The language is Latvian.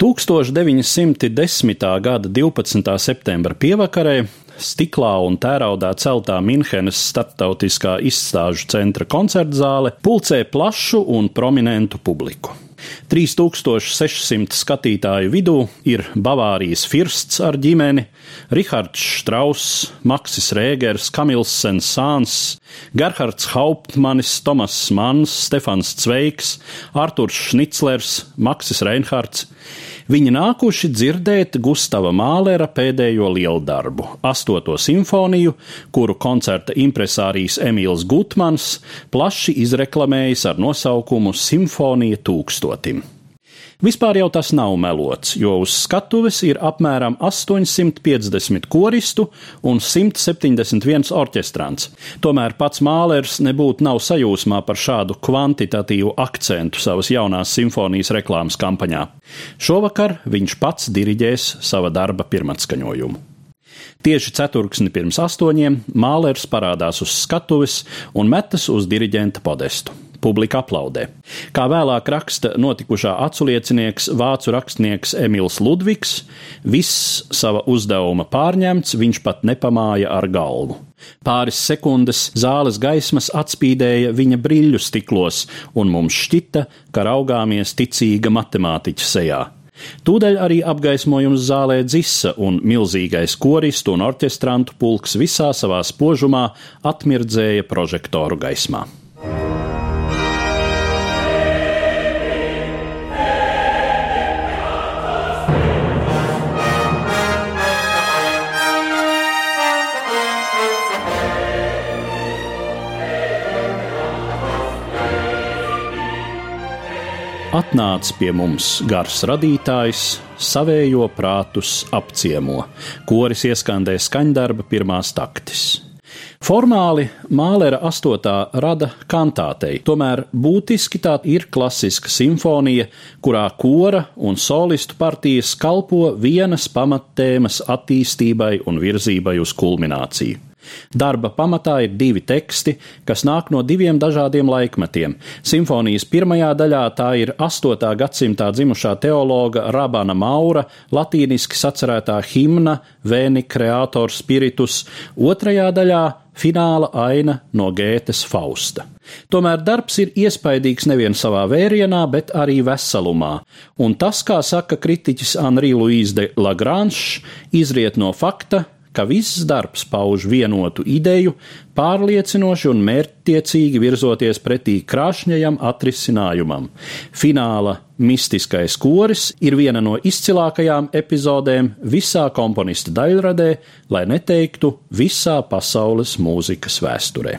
1910. gada 12. septembra pievakarē stiklā un tēraudā celtā Minhenes starptautiskā izstāžu centra koncertzāle pulcē plašu un prominentu publiku. 3600 skatītāju vidū ir Bavārijas firsts ar ģimeni, Rihards Strauss, Maksis Rēgers, Kamils Sensāns, Gerhards Hauptmanis, Tomas Mans, Stefans Cveiks, Arturs Šniclers, Maksis Reinhards. Viņi nākuši dzirdēt Gustava Mālera pēdējo lielu darbu, astoto simfoniju, kuru koncerta impresārijas Emīls Gutmans plaši izreklamējis ar nosaukumu Simfonija tūkstotim. Vispār jau tas nav melots, jo uz skatuves ir apmēram 850 koristu un 171 orķestrants. Tomēr pats Mālers nebūtu nav sajūsmā par šādu kvantitatīvu akcentu savas jaunās simfonijas reklāmas kampaņā. Šovakar viņš pats diriģēs sava darba pirmatskaņojumu. Tieši ceturksni pirms astoņiem Mālers parādās uz skatuves un metas uz diriģenta podestu. Publika aplaudē. Kā vēlāk raksta notikušā aculiecinieks vācu rakstnieks Emīls Ludvigs, viss sava uzdevuma pārņemts, viņš pat nepamāja ar galvu. Pāris sekundes zāles gaismas atspīdēja viņa brīļu stiklos, un mums šķita, ka raugāmies ticīga matemātiķa sejā. Tūdaļ arī apgaismojums zālē dzisa un milzīgais koristu un orķestrantu pulks visā savā spožumā atmirdzēja prožektoru gaismā. Atnāc pie mums gars radītājs, savējo prātus apciemo, koris ieskandē skaņdarba pirmās taktis. Formāli Mālera astotā rada kantātei, tomēr būtiski tā ir klasiska simfonija, kurā kora un solistu partijas kalpo vienas pamattēmas attīstībai un virzībai uz kulmināciju. Darba pamatā ir divi teksti, kas nāk no diviem dažādiem laikmetiem. Simfonijas pirmajā daļā tā ir 8. gadsimtā dzimušā teologa Rabana Maura latīniski sacerētā himna Vēni Creator Spiritus, otrajā daļā fināla aina no Gētes Fausta. Tomēr darbs ir iespaidīgs nevien savā vērienā, bet arī veselumā, un tas, kā saka kritiķis Henri Louis de Lagrange, izriet no fakta, ka viss darbs pauž vienotu ideju, pārliecinoši un mērķtiecīgi virzoties pretī krāšņajam atrisinājumam. Fināla mistiskais koris ir viena no izcilākajām epizodēm visā komponista daļradē, lai neteiktu visā pasaules mūzikas vēsturē.